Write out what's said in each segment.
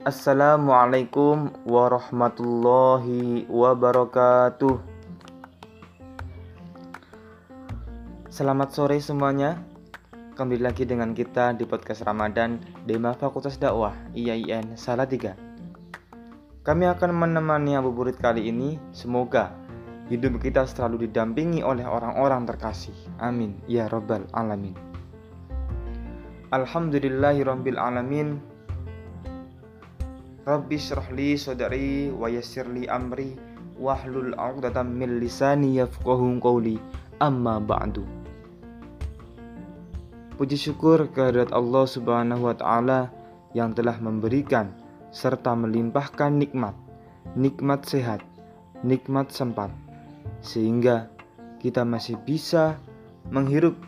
Assalamualaikum warahmatullahi wabarakatuh. Selamat sore semuanya. Kembali lagi dengan kita di podcast Ramadan Dema Fakultas Dakwah IAIN Salatiga. Kami akan menemani burit kali ini. Semoga hidup kita selalu didampingi oleh orang-orang terkasih. Amin ya rabbal alamin. Alhamdulillahirabbil alamin. Rabbi syrahli sodari wa yassirli amri wahlul 'uqdatam min lisani yafqahu qawli amma ba'du. Puji syukur kehadirat Allah Subhanahu wa taala yang telah memberikan serta melimpahkan nikmat, nikmat sehat, nikmat sempat sehingga kita masih bisa menghirup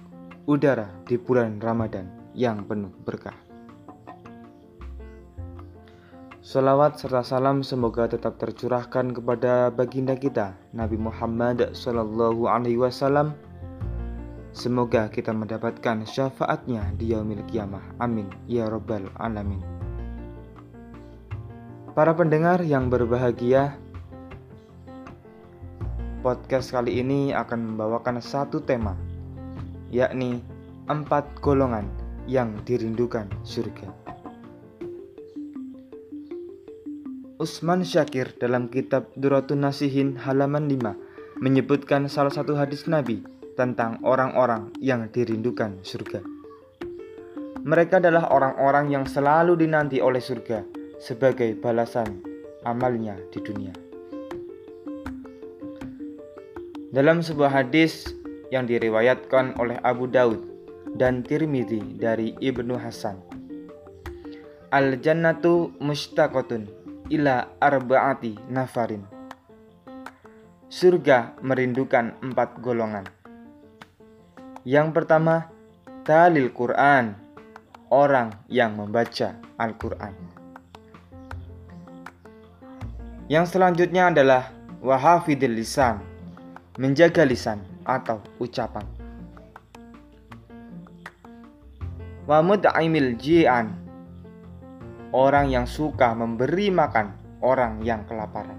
udara di bulan Ramadan yang penuh berkah. Salawat serta salam semoga tetap tercurahkan kepada baginda kita Nabi Muhammad Sallallahu Alaihi Wasallam. Semoga kita mendapatkan syafaatnya di yaumil kiamah. Amin ya robbal alamin. Para pendengar yang berbahagia, podcast kali ini akan membawakan satu tema, yakni empat golongan yang dirindukan surga. Usman Syakir dalam kitab Duratun Nasihin halaman 5 menyebutkan salah satu hadis Nabi tentang orang-orang yang dirindukan surga. Mereka adalah orang-orang yang selalu dinanti oleh surga sebagai balasan amalnya di dunia. Dalam sebuah hadis yang diriwayatkan oleh Abu Daud dan Tirmidzi dari Ibnu Hasan. Al-jannatu mustaqatun ila arbaati nafarin. Surga merindukan empat golongan. Yang pertama, talil Quran, orang yang membaca Al-Quran. Yang selanjutnya adalah wahafidil lisan, menjaga lisan atau ucapan. Wa mud'aimil ji'an, orang yang suka memberi makan orang yang kelaparan.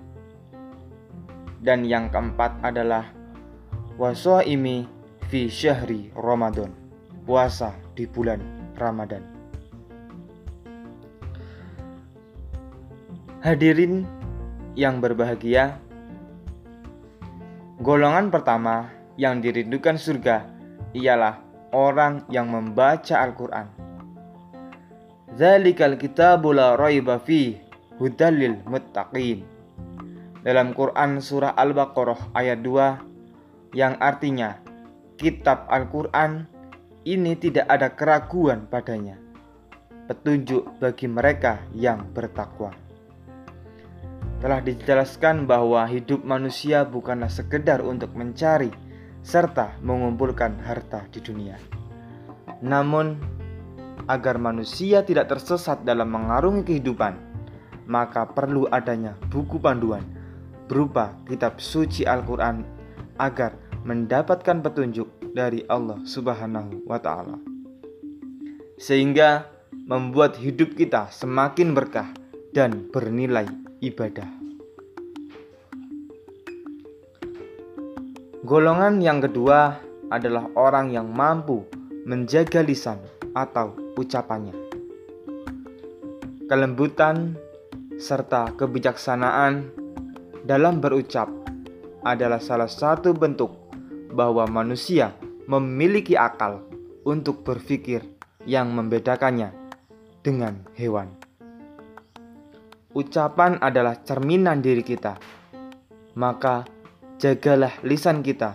Dan yang keempat adalah wasoimi fi syahri Ramadan, puasa di bulan Ramadan. Hadirin yang berbahagia, golongan pertama yang dirindukan surga ialah orang yang membaca Al-Quran Zalikal kitabu la raiba fi hudalil muttaqin. Dalam Quran surah Al-Baqarah ayat 2 yang artinya kitab Al-Quran ini tidak ada keraguan padanya. Petunjuk bagi mereka yang bertakwa. Telah dijelaskan bahwa hidup manusia bukanlah sekedar untuk mencari serta mengumpulkan harta di dunia. Namun agar manusia tidak tersesat dalam mengarungi kehidupan, maka perlu adanya buku panduan berupa kitab suci Al-Quran agar mendapatkan petunjuk dari Allah Subhanahu wa Ta'ala, sehingga membuat hidup kita semakin berkah dan bernilai ibadah. Golongan yang kedua adalah orang yang mampu menjaga lisan atau ucapannya. Kelembutan serta kebijaksanaan dalam berucap adalah salah satu bentuk bahwa manusia memiliki akal untuk berpikir yang membedakannya dengan hewan. Ucapan adalah cerminan diri kita, maka jagalah lisan kita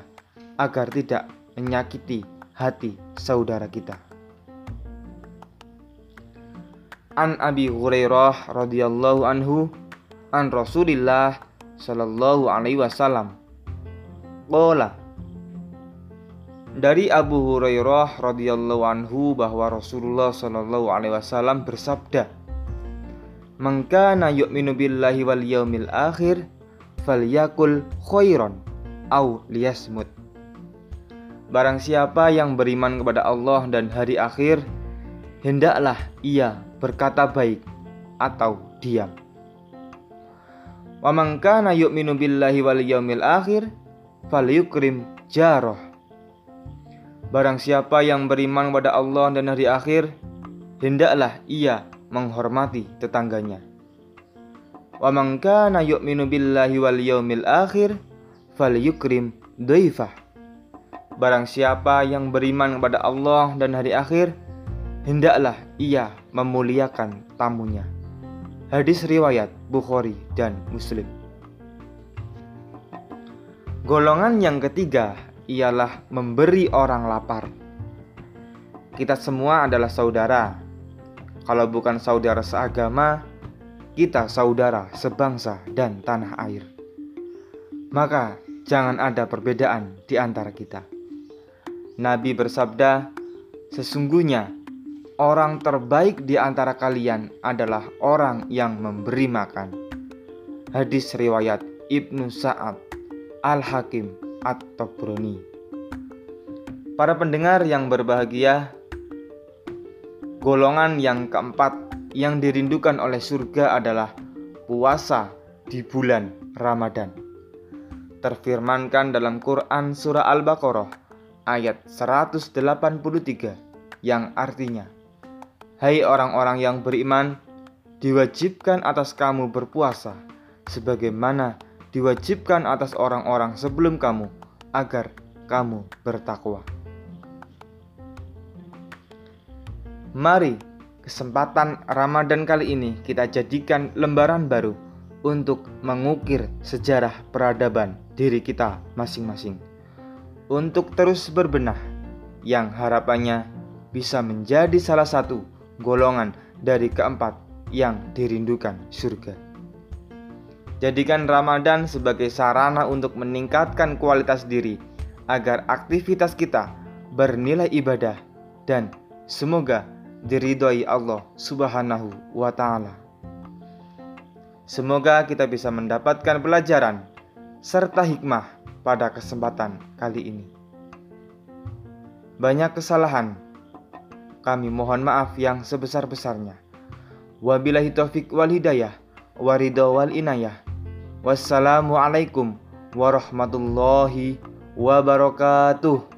agar tidak menyakiti hati saudara kita. An Abi Hurairah radhiyallahu anhu an Rasulillah sallallahu alaihi wasallam. Qala dari Abu Hurairah radhiyallahu anhu bahwa Rasulullah sallallahu alaihi wasallam bersabda, "Man kana yu'minu billahi wal yaumil akhir falyakul khairan au liyasmut." Barang siapa yang beriman kepada Allah dan hari akhir, hendaklah ia berkata baik atau diam. Wa man kana yu'minu billahi wal yaumil akhir falyukrim jaroh. Barang siapa yang beriman pada Allah dan hari akhir, hendaklah ia menghormati tetangganya. Wa man kana yu'minu billahi wal yaumil akhir falyukrim dhaifah. Barang siapa yang beriman kepada Allah dan hari akhir, hendaklah ia memuliakan tamunya. Hadis riwayat Bukhari dan Muslim. Golongan yang ketiga ialah memberi orang lapar. Kita semua adalah saudara. Kalau bukan saudara seagama, kita saudara sebangsa dan tanah air. Maka jangan ada perbedaan di antara kita. Nabi bersabda, "Sesungguhnya orang terbaik di antara kalian adalah orang yang memberi makan. Hadis riwayat Ibnu Sa'ad Al-Hakim At-Tabrani. Para pendengar yang berbahagia, golongan yang keempat yang dirindukan oleh surga adalah puasa di bulan Ramadan. Terfirmankan dalam Quran surah Al-Baqarah ayat 183 yang artinya Hai orang-orang yang beriman, diwajibkan atas kamu berpuasa, sebagaimana diwajibkan atas orang-orang sebelum kamu, agar kamu bertakwa. Mari, kesempatan Ramadan kali ini kita jadikan lembaran baru untuk mengukir sejarah peradaban diri kita masing-masing. Untuk terus berbenah, yang harapannya bisa menjadi salah satu golongan dari keempat yang dirindukan surga. Jadikan Ramadan sebagai sarana untuk meningkatkan kualitas diri agar aktivitas kita bernilai ibadah dan semoga diridhoi Allah Subhanahu wa taala. Semoga kita bisa mendapatkan pelajaran serta hikmah pada kesempatan kali ini. Banyak kesalahan kami mohon maaf yang sebesar-besarnya. Wabillahi taufik wal hidayah, waridha wal inayah. Wassalamualaikum warahmatullahi wabarakatuh.